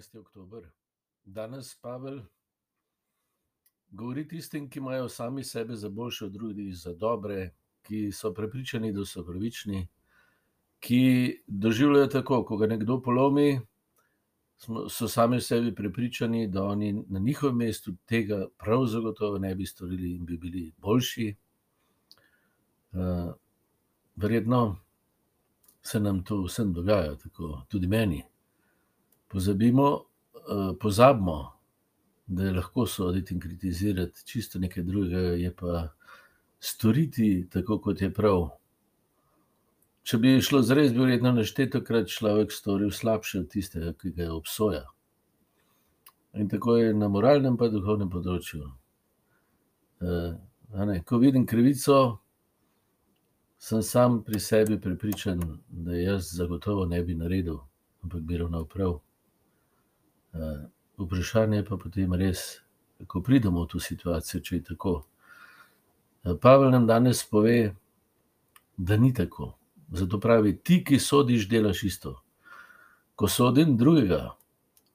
14. oktober. Danes Pavel govori tistim, ki imajo sami sebe za boljše od drugih, za dobre, ki so prepričani, da so pravični, ki doživljajo tako, ko ga nekdo polomi, so sami sebi prepričani, da oni na njihovem mestu tega prav zagotovo ne bi storili in bi bili boljši. verjetno se nam to vsem dogaja tako, tudi meni. Pozabimo, pozabimo, da je lahko soditi in kritizirati čisto nekaj drugega, je pa storiti tako, kot je prav. Če bi šlo zares, bi verjetno neštetokrat človek storil slabše od tistega, ki ga obsoja. In tako je na moralnem pa duhovnem področju. a ne, ko vidim krivico, sem sam pri sebi prepričan, da je jaz zagotovo ne bi naredil, ampak bi ravnal prav. Vprašanje je pa potem res, kako pridemo v to situacijo, če je tako. Pavel nam danes pove, da ni tako. Zato pravi: "Ti, ki sodiš, delaš isto." Ko sodim drugega,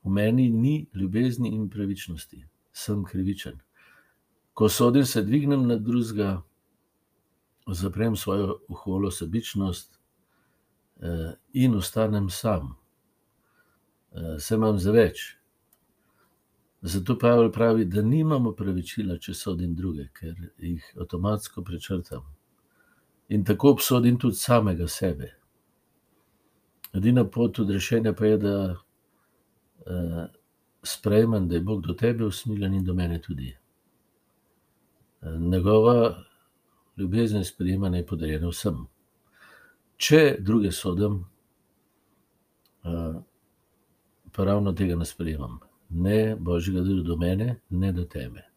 v meni ni ljubezni in pravičnosti. Sem krivičen. Ko sodim, se dvignem nad drugega, zaprem svojo oholo sebičnost, in ostanem sam. Saj imam za več. Zato Pavel pravi, da nimam opravičila, če sodim druge, ker jih avtomatsko prečrtam. In tako obsodim tudi samega sebe. Edina pot odrešenja pa je, da, sprejmem, da je Bog do tebe usmiljen in do mene tudi. njegova ljubezen in sprejemanje je podeljeno vsem. Če druge sodim, pa ravno tega ne sprejemam. Ne božjega do mene ne do tebe.